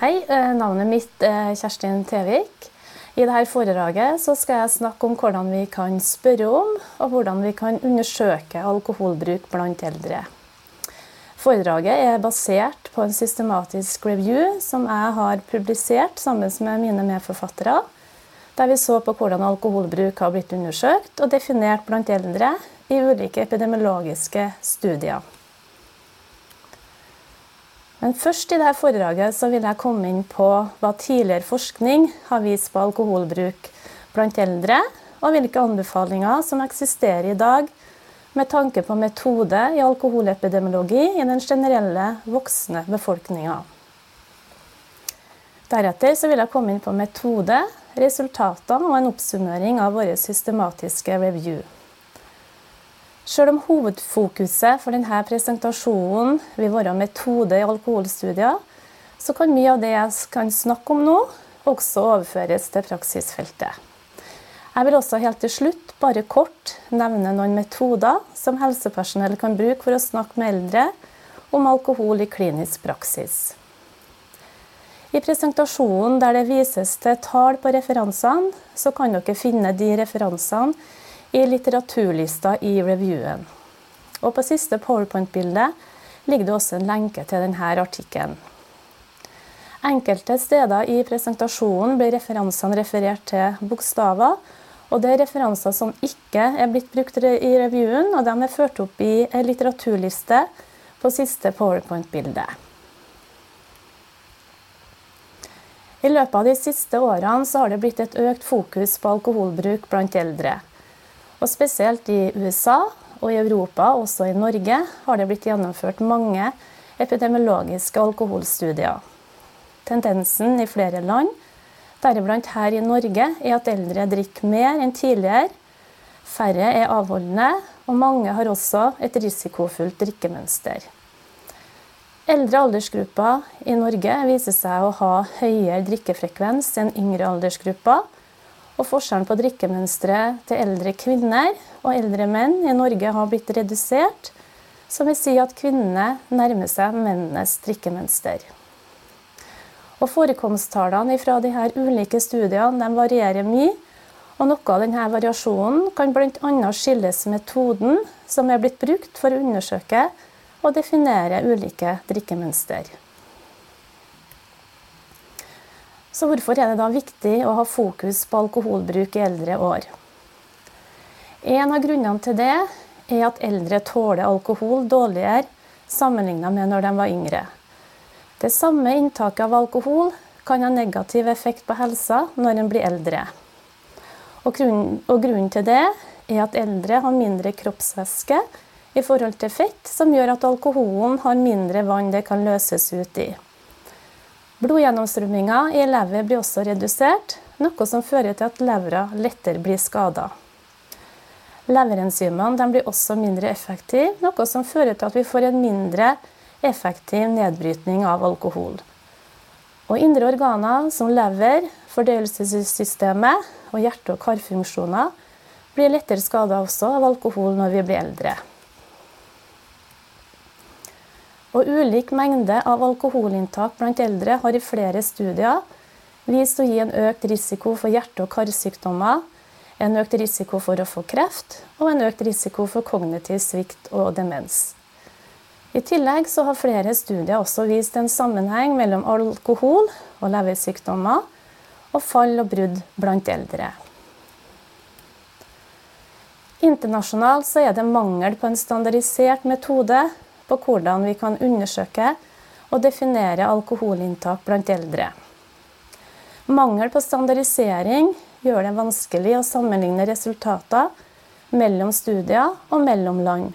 Hei, eh, navnet mitt er Kjerstin Tevik. I dette foredraget skal jeg snakke om hvordan vi kan spørre om, og hvordan vi kan undersøke alkoholbruk blant eldre. Foredraget er basert på en systematisk review som jeg har publisert sammen med mine medforfattere, der vi så på hvordan alkoholbruk har blitt undersøkt og definert blant eldre i ulike epidemiologiske studier. Men først i dette foredraget så vil jeg komme inn på hva tidligere forskning har vist på alkoholbruk blant eldre, og hvilke anbefalinger som eksisterer i dag med tanke på metode i alkoholepidemiologi i den generelle voksne befolkninga. Deretter vil jeg komme inn på metode, resultatene og en oppsummering av våre systematiske review. Selv om hovedfokuset for denne presentasjonen vil være metode i alkoholstudier, så kan mye av det jeg kan snakke om nå, også overføres til praksisfeltet. Jeg vil også helt til slutt bare kort nevne noen metoder som helsepersonell kan bruke for å snakke med eldre om alkohol i klinisk praksis. I presentasjonen der det vises til tall på referansene, så kan dere finne de referansene i litteraturlista i reviewen. Og på siste powerpoint-bildet ligger det også en lenke til denne artikkelen. Enkelte steder i presentasjonen blir referansene referert til bokstaver, og det er referanser som ikke er blitt brukt i reviewen, og de er ført opp i en litteraturliste på siste powerpoint-bilde. I løpet av de siste årene har det blitt et økt fokus på alkoholbruk blant eldre. Og spesielt i USA og i Europa, også i Norge, har det blitt gjennomført mange epidemiologiske alkoholstudier. Tendensen i flere land, deriblant her i Norge, er at eldre drikker mer enn tidligere. Færre er avholdende, og mange har også et risikofullt drikkemønster. Eldre aldersgrupper i Norge viser seg å ha høyere drikkefrekvens enn yngre aldersgrupper og forskjellen på drikkemønsteret til eldre kvinner og eldre menn i Norge har blitt redusert, som vil si at kvinnene nærmer seg mennenes drikkemønster. Og Forekomsttallene fra disse ulike studiene varierer mye. og Noe av denne variasjonen kan bl.a. skyldes metoden som er blitt brukt for å undersøke og definere ulike drikkemønster. Så hvorfor er det da viktig å ha fokus på alkoholbruk i eldre år? En av grunnene til det er at eldre tåler alkohol dårligere sammenlignet med når de var yngre. Det samme inntaket av alkohol kan ha negativ effekt på helsa når en blir eldre. Og grunnen, og grunnen til det er at eldre har mindre kroppsvæske i forhold til fett, som gjør at alkoholen har mindre vann det kan løses ut i. Blodgjennomstrømminga i lever blir også redusert, noe som fører til at levra lettere blir skada. Leverenzymene blir også mindre effektive, noe som fører til at vi får en mindre effektiv nedbrytning av alkohol. Og indre organer som lever, fordøyelsessystemet og hjerte- og karfunksjoner blir lettere skada også av alkohol når vi blir eldre. Og ulik mengde av alkoholinntak blant eldre har i flere studier vist å gi en økt risiko for hjerte- og karsykdommer, en økt risiko for å få kreft og en økt risiko for kognitiv svikt og demens. I tillegg har flere studier også vist en sammenheng mellom alkohol og leversykdommer og fall og brudd blant eldre. Internasjonalt er det mangel på en standardisert metode på hvordan vi kan undersøke og definere alkoholinntak blant eldre. Mangel på standardisering gjør det vanskelig å sammenligne resultater mellom studier og mellom land.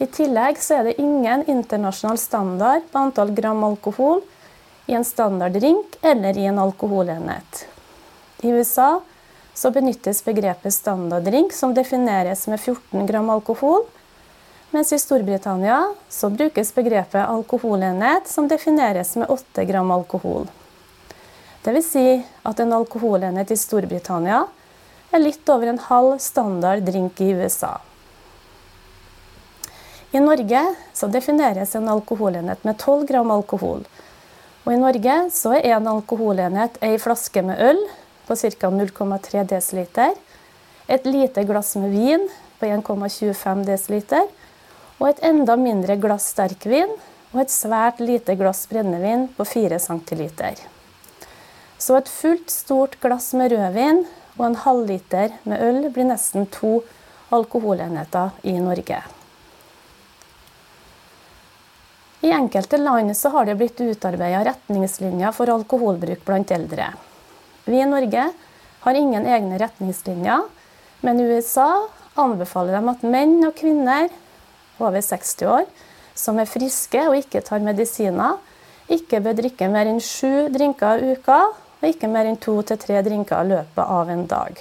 I tillegg er det ingen internasjonal standard på antall gram alkohol i en standard drink eller i en alkoholenhet. I USA benyttes begrepet standarddrink, som defineres med 14 gram alkohol, mens i Storbritannia så brukes begrepet alkoholenhet, som defineres med 8 gram alkohol. Dvs. Si at en alkoholenhet i Storbritannia er litt over en halv standard drink i USA. I Norge så defineres en alkoholenhet med 12 gram alkohol. Og I Norge så er én alkoholenhet ei flaske med øl på ca. 0,3 dl, et lite glass med vin på 1,25 dl, og et enda mindre glass sterkvin og et svært lite glass brennevin på 4 cl. Så et fullt stort glass med rødvin og en halvliter med øl blir nesten to alkoholenheter i Norge. I enkelte land så har det blitt utarbeida retningslinjer for alkoholbruk blant eldre. Vi i Norge har ingen egne retningslinjer, men i USA anbefaler de at menn og kvinner over 60 år som er friske og ikke tar medisiner, ikke bør drikke mer enn sju drinker i uka, og ikke mer enn to til tre drinker i løpet av en dag.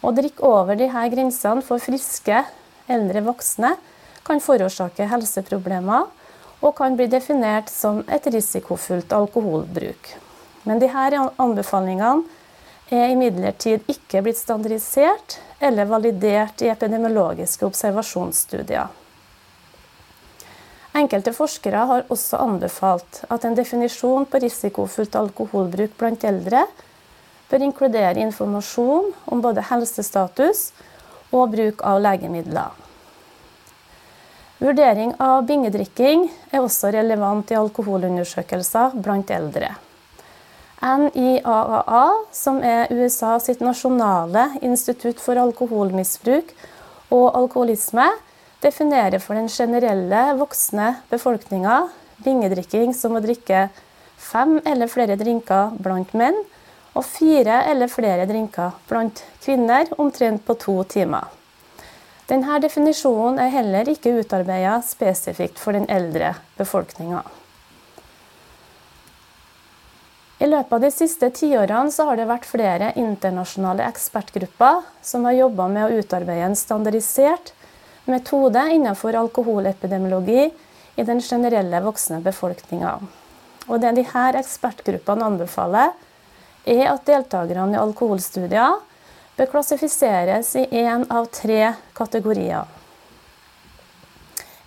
Å drikke over disse grensene for friske, eldre voksne kan forårsake helseproblemer og kan bli definert som et risikofullt alkoholbruk. Men disse anbefalingene er imidlertid ikke blitt standardisert eller validert i epidemiologiske observasjonsstudier. Enkelte forskere har også anbefalt at en definisjon på risikofullt alkoholbruk blant eldre bør inkludere informasjon om både helsestatus og bruk av legemidler. Vurdering av bingedrikking er også relevant i alkoholundersøkelser blant eldre. NIAAA, som er USA sitt nasjonale institutt for alkoholmisbruk og alkoholisme, definerer for den generelle voksne befolkninga bingedrikking som å drikke fem eller flere drinker blant menn og fire eller flere drinker blant kvinner omtrent på to timer. Denne definisjonen er heller ikke utarbeida spesifikt for den eldre befolkninga. I løpet av de siste tiårene har det vært flere internasjonale ekspertgrupper som har jobba med å utarbeide en standardisert metode innenfor alkoholepidemiologi i den generelle voksne befolkninga. Og det disse ekspertgruppene anbefaler, er at deltakerne i alkoholstudier bør klassifiseres i én av tre kategorier.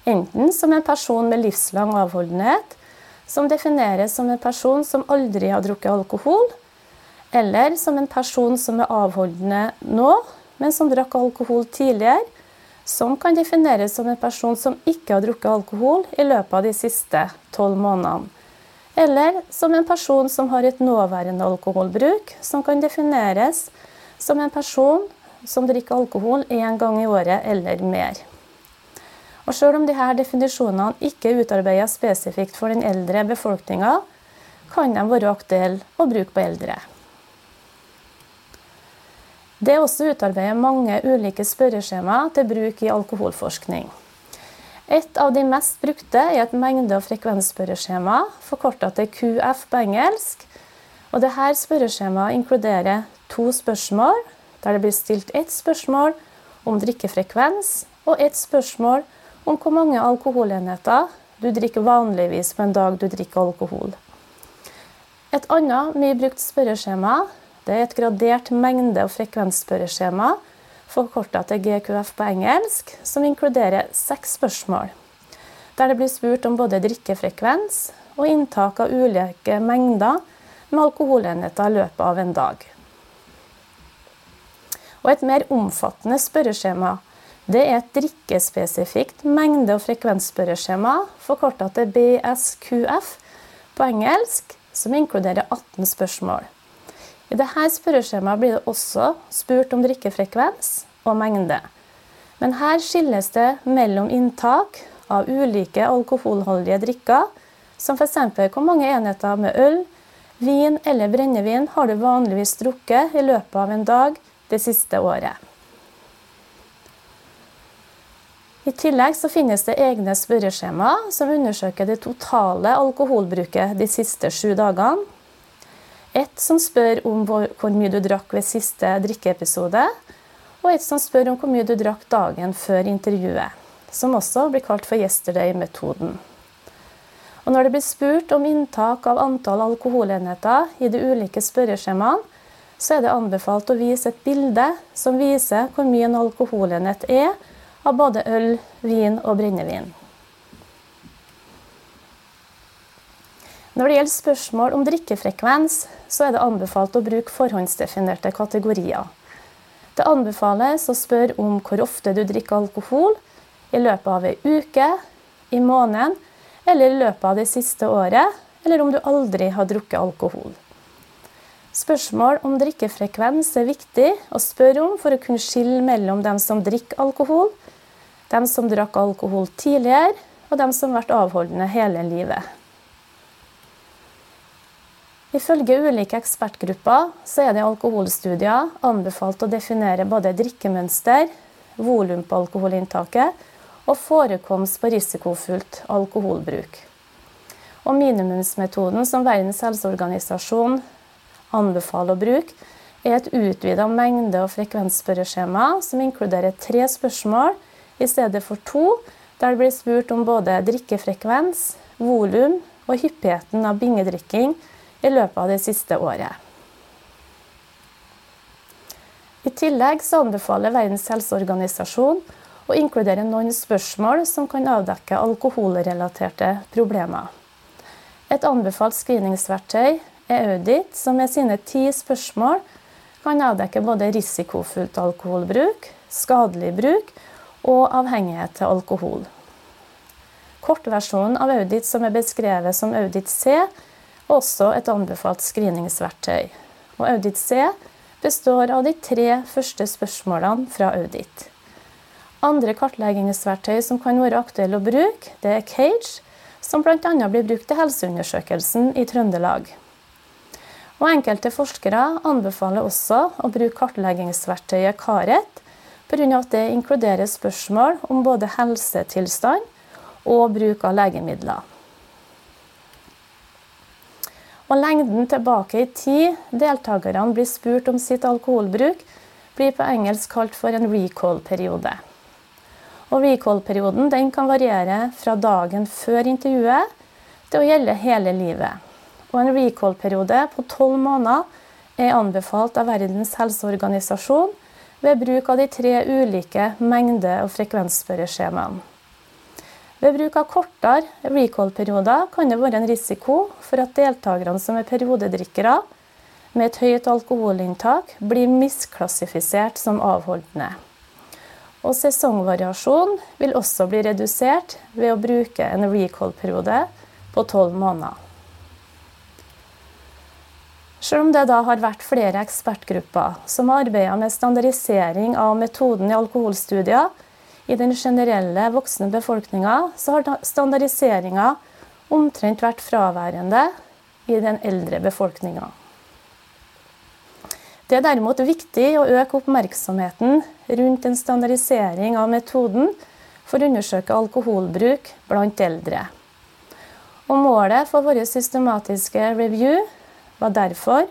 Enten som en person med livslang avholdenhet, som defineres som en person som aldri har drukket alkohol, eller som en person som er avholdende nå, men som drakk alkohol tidligere, som kan defineres som en person som ikke har drukket alkohol i løpet av de siste tolv månedene. Eller som en person som har et nåværende alkoholbruk, som kan defineres som en person som drikker alkohol én gang i året eller mer. Og Selv om disse definisjonene ikke er utarbeidet spesifikt for den eldre befolkninga, kan de være aktuelle å bruke på eldre. Det er også utarbeidet mange ulike spørreskjema til bruk i alkoholforskning. Et av de mest brukte er et mengde- og frekvensspørreskjema, forkorta til QF på engelsk. Og Dette spørreskjemaet inkluderer to spørsmål, der det blir stilt ett spørsmål om drikkefrekvens og ett spørsmål om hvor mange alkoholenheter du drikker vanligvis på en dag du drikker alkohol. Et annet mye brukt spørreskjema det er et gradert mengde- og frekvensspørreskjema, forkorta til GQF på engelsk, som inkluderer seks spørsmål. Der det blir spurt om både drikkefrekvens og inntak av ulike mengder med alkoholenheter i løpet av en dag. Og et mer omfattende spørreskjema det er et drikkespesifikt mengde- og frekvensspørreskjema, forkorta til BSQF på engelsk, som inkluderer 18 spørsmål. I dette spørreskjemaet blir det også spurt om drikkefrekvens og mengde. Men her skilles det mellom inntak av ulike alkoholholdige drikker, som f.eks. hvor mange enheter med øl, vin eller brennevin har du vanligvis drukket i løpet av en dag det siste året. I tillegg så finnes det egne spørreskjema som undersøker det totale alkoholbruket de siste sju dagene, et som spør om hvor, mye du drakk ved siste drikkeepisode, og et som spør om hvor mye du drakk dagen før intervjuet, som også blir kalt for yesterday-metoden. Og Når det blir spurt om inntak av antall alkoholenheter i de ulike spørreskjemaene, så er det anbefalt å vise et bilde som viser hvor mye en alkoholenhet er av både øl, vin og brennevin. Når det gjelder spørsmål om drikkefrekvens, så er det anbefalt å bruke forhåndsdefinerte kategorier. Det anbefales å spørre om hvor ofte du drikker alkohol i løpet av ei uke, i måneden eller i løpet av det siste året, eller om du aldri har drukket alkohol. Spørsmål om drikkefrekvens er viktig å spørre om for å kunne skille mellom dem som drikker alkohol, dem som drakk alkohol tidligere, og dem som har vært avholdende hele livet. Ifølge ulike ekspertgrupper så er det i alkoholstudier anbefalt å definere både drikkemønster, volum på alkoholinntaket og forekomst på risikofullt alkoholbruk. Og minimumsmetoden som Verdens helseorganisasjon anbefaler å bruke, er et utvida mengde- og frekvensspørreskjema som inkluderer tre spørsmål i stedet for to, der det blir spurt om både drikkefrekvens, volum og hyppigheten av bingedrikking i løpet av det siste året. I tillegg så anbefaler Verdens helseorganisasjon å inkludere noen spørsmål som kan avdekke alkoholrelaterte problemer. Et anbefalt screeningsverktøy er Audit, som med sine ti spørsmål kan avdekke både risikofullt alkoholbruk, skadelig bruk og avhengighet til alkohol. Kortversjonen av Audit, som er beskrevet som Audit C, også et anbefalt screeningsverktøy. Og Audit C består av de tre første spørsmålene fra Audit. Andre kartleggingsverktøy som kan være aktuelle å bruke, det er Cage, som bl.a. blir brukt til helseundersøkelsen i Trøndelag. Og Enkelte forskere anbefaler også å bruke kartleggingsverktøyet Karet, pga. at det inkluderer spørsmål om både helsetilstand og bruk av legemidler. Og lengden tilbake i tid deltakerne blir spurt om sitt alkoholbruk, blir på engelsk kalt for en recall-periode. Og Recall-perioden kan variere fra dagen før intervjuet til å gjelde hele livet. Og En recall-periode på tolv måneder er anbefalt av Verdens helseorganisasjon ved bruk av de tre ulike mengde- og frekvensspørreskjemaene. Ved bruk av kortere recall-perioder kan det være en risiko for at deltakerne som er periodedrikkere med et høyt alkoholinntak, blir misklassifisert som avholdende. Og sesongvariasjon vil også bli redusert ved å bruke en recall-periode på tolv måneder. Selv om det da har vært flere ekspertgrupper som har arbeidet med standardisering av metoden i alkoholstudier, i den generelle voksne befolkninga har standardiseringa omtrent vært fraværende i den eldre befolkninga. Det er derimot viktig å øke oppmerksomheten rundt en standardisering av metoden for å undersøke alkoholbruk blant eldre. Og målet for våre systematiske review var derfor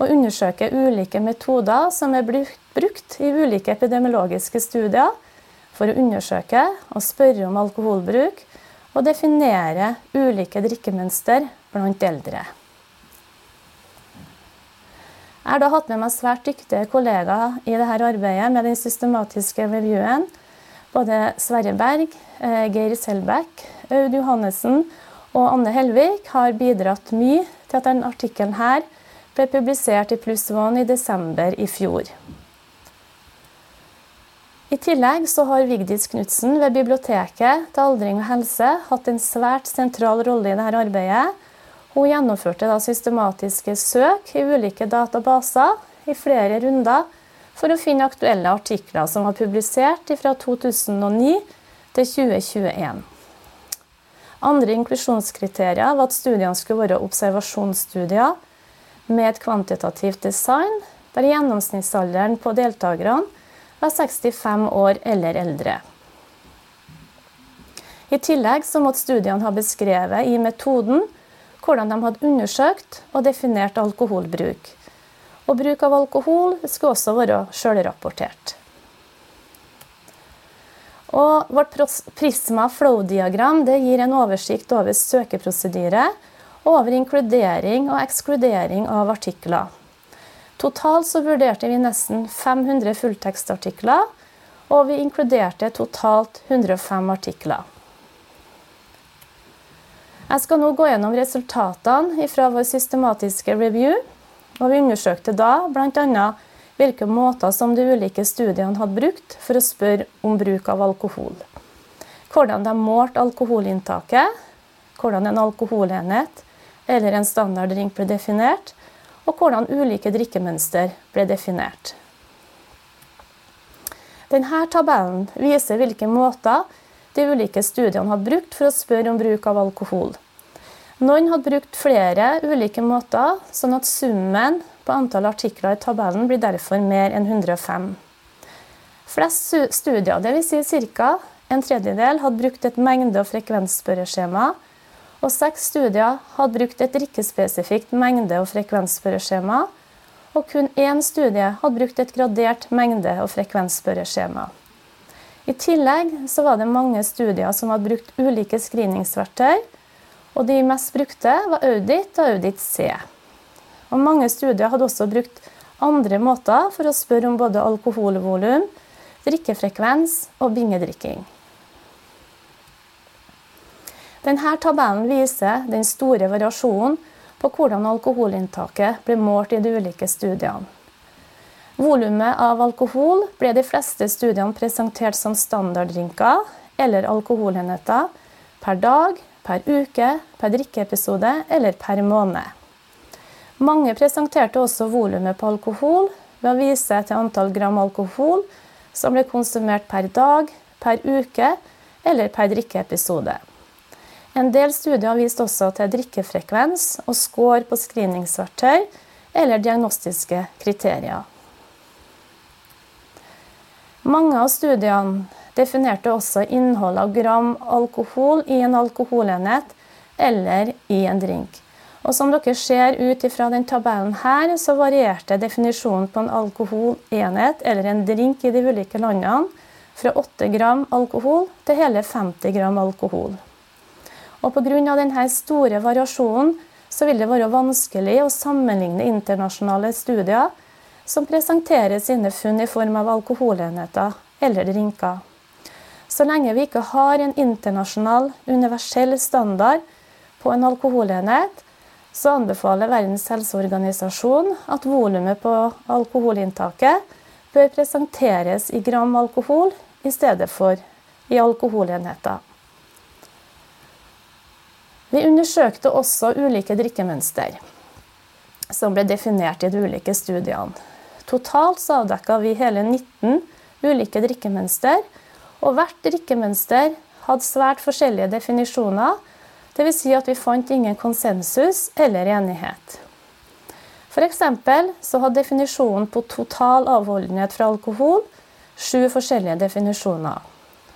å undersøke ulike metoder som er brukt i ulike epidemiologiske studier for å undersøke og spørre om alkoholbruk og definere ulike drikkemønster blant eldre. Jeg har da hatt med meg svært dyktige kollegaer i dette arbeidet med den systematiske reviewen. Både Sverre Berg, eh, Geir Selbekk, Aud Johannessen og Anne Helvik har bidratt mye til at denne artikkelen ble publisert i Pluss One i desember i fjor. I tillegg så har Vigdis Knutsen ved Biblioteket til aldring og helse hatt en svært sentral rolle i dette arbeidet. Hun gjennomførte da systematiske søk i ulike databaser i flere runder for å finne aktuelle artikler som var publisert fra 2009 til 2021. Andre inklusjonskriterier var at studiene skulle være observasjonsstudier med et kvantitativt design, der gjennomsnittsalderen på deltakerne var 65 år eller eldre. I tillegg så måtte studiene ha beskrevet i metoden hvordan de hadde undersøkt og definert alkoholbruk. Og bruk av alkohol skulle også være sjølrapportert. Og vårt Prisma flow-diagram gir en oversikt over søkeprosedyre og over inkludering og ekskludering av artikler. Totalt så vurderte vi nesten 500 fulltekstartikler, og vi inkluderte totalt 105 artikler. Jeg skal nå gå gjennom resultatene fra vår systematiske review. og Vi undersøkte da bl.a. hvilke måter som de ulike studiene hadde brukt for å spørre om bruk av alkohol. Hvordan de målte alkoholinntaket, hvordan en alkoholenhet eller en standarddrink ble definert, og hvordan ulike drikkemønster ble definert. Denne tabellen viser hvilke måter de ulike studiene har brukt for å spørre om bruk av alkohol. Noen hadde brukt flere ulike måter, sånn at summen på antall artikler i tabellen blir derfor mer enn 105. Flest studier, dvs. Si ca. en tredjedel, hadde brukt et mengde- og frekvensspørreskjema, og seks studier hadde brukt et drikkespesifikt mengde- og frekvensspørreskjema, og kun én studie hadde brukt et gradert mengde- og frekvensspørreskjema. I tillegg så var det mange studier som hadde brukt ulike screeningsverktøy, og de mest brukte var Audit og Audit C. Og mange studier hadde også brukt andre måter for å spørre om både alkoholvolum, drikkefrekvens og bingedrikking. Denne tabellen viser den store variasjonen på hvordan alkoholinntaket ble målt i de ulike studiene. Volumet av alkohol ble de fleste studiene presentert som standarddrinker eller alkoholenheter per dag, per uke, per drikkeepisode eller per måned. Mange presenterte også volumet på alkohol ved å vise til antall gram alkohol som ble konsumert per dag, per uke eller per drikkeepisode. En del studier har vist også til drikkefrekvens og score på screeningsverktøy eller diagnostiske kriterier. Mange av studiene definerte også innholdet av gram alkohol i en alkoholenhet eller i en drink. Og som dere ser ut fra den tabellen her, så varierte definisjonen på en alkoholenhet eller en drink i de ulike landene fra 8 gram alkohol til hele 50 gram alkohol. Og Pga. denne store variasjonen så vil det være vanskelig å sammenligne internasjonale studier som presenterer sine funn i form av alkoholenheter eller drinker. Så lenge vi ikke har en internasjonal, universell standard på en alkoholenhet, så anbefaler Verdens helseorganisasjon at volumet på alkoholinntaket bør presenteres i gram alkohol i stedet for i alkoholenheter. Vi undersøkte også ulike drikkemønster som ble definert i de ulike studiene. Totalt så avdekka vi hele 19 ulike drikkemønster, og hvert drikkemønster hadde svært forskjellige definisjoner. Dvs. Si at vi fant ingen konsensus eller enighet. F.eks. så hadde definisjonen på total avholdenhet fra alkohol sju forskjellige definisjoner.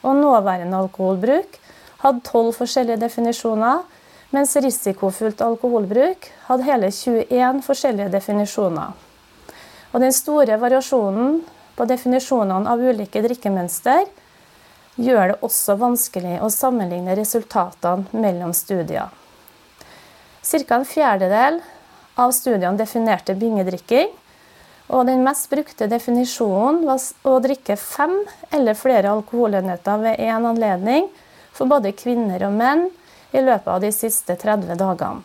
Og nåværende alkoholbruk hadde tolv forskjellige definisjoner, mens risikofullt alkoholbruk hadde hele 21 forskjellige definisjoner. Og den store variasjonen på definisjonene av ulike drikkemønster gjør det også vanskelig å sammenligne resultatene mellom studier. Ca. en fjerdedel av studiene definerte bingedrikking, og den mest brukte definisjonen var å drikke fem eller flere alkoholenheter ved én anledning for både kvinner og menn i løpet av de siste 30 dagene.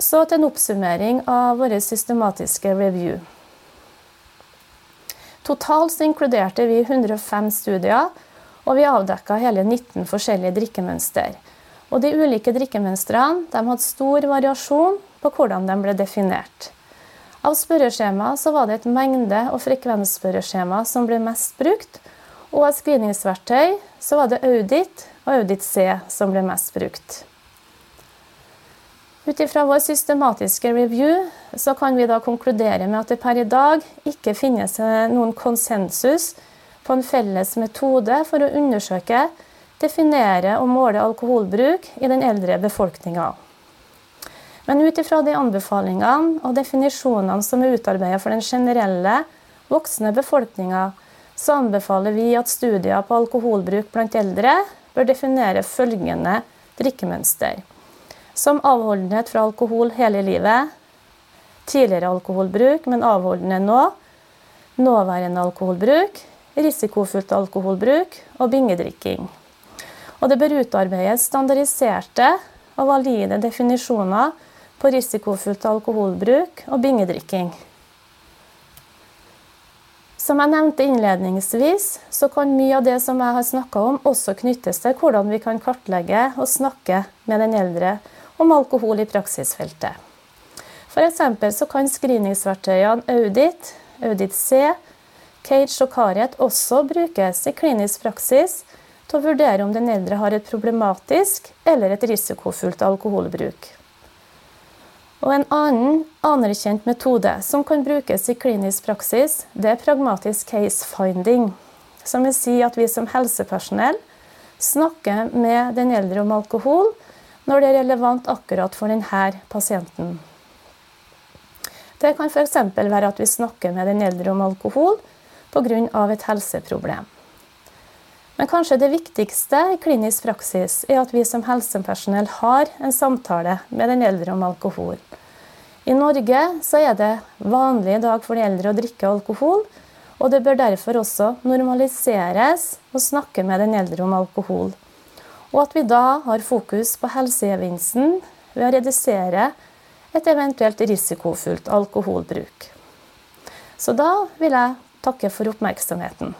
Så til en oppsummering av vår systematiske review. Totalt inkluderte vi 105 studier, og vi avdekka hele 19 forskjellige drikkemønster. Og de ulike drikkemønstrene hadde stor variasjon på hvordan de ble definert. Av spørreskjema var det et mengde- og frekvensspørreskjema som ble mest brukt, og av screeningsverktøy var det Audit og Audit C som ble mest brukt. Ut ifra vår systematiske review så kan vi da konkludere med at det per i dag ikke finnes noen konsensus på en felles metode for å undersøke, definere og måle alkoholbruk i den eldre befolkninga. Men ut ifra de anbefalingene og definisjonene som er utarbeidet for den generelle voksne befolkninga, så anbefaler vi at studier på alkoholbruk blant eldre bør definere følgende drikkemønster. Som avholdenhet fra alkohol hele livet, tidligere alkoholbruk, men avholdende nå, nåværende alkoholbruk, risikofullt alkoholbruk og bingedrikking. Og det bør utarbeides standardiserte og valide definisjoner på risikofullt alkoholbruk og bingedrikking. Som jeg nevnte innledningsvis, så kan mye av det som jeg har snakka om, også knyttes til hvordan vi kan kartlegge og snakke med den eldre om alkohol i praksisfeltet. F.eks. så kan screeningsverktøyene Audit, Audit C, Cage og Caret også brukes i klinisk praksis til å vurdere om den eldre har et problematisk eller et risikofullt alkoholbruk. Og En annen anerkjent metode som kan brukes i klinisk praksis, det er pragmatisk case finding. Som vil si at vi som helsepersonell snakker med den eldre om alkohol når det er relevant akkurat for denne pasienten. Det kan f.eks. være at vi snakker med den eldre om alkohol pga. et helseproblem. Men kanskje det viktigste i klinisk praksis er at vi som helsepersonell har en samtale med den eldre om alkohol. I Norge er det vanlig i dag for de eldre å drikke alkohol, og det bør derfor også normaliseres å snakke med den eldre om alkohol. Og at vi da har fokus på helsegevinsten ved å redusere et eventuelt risikofullt alkoholbruk. Så da vil jeg takke for oppmerksomheten.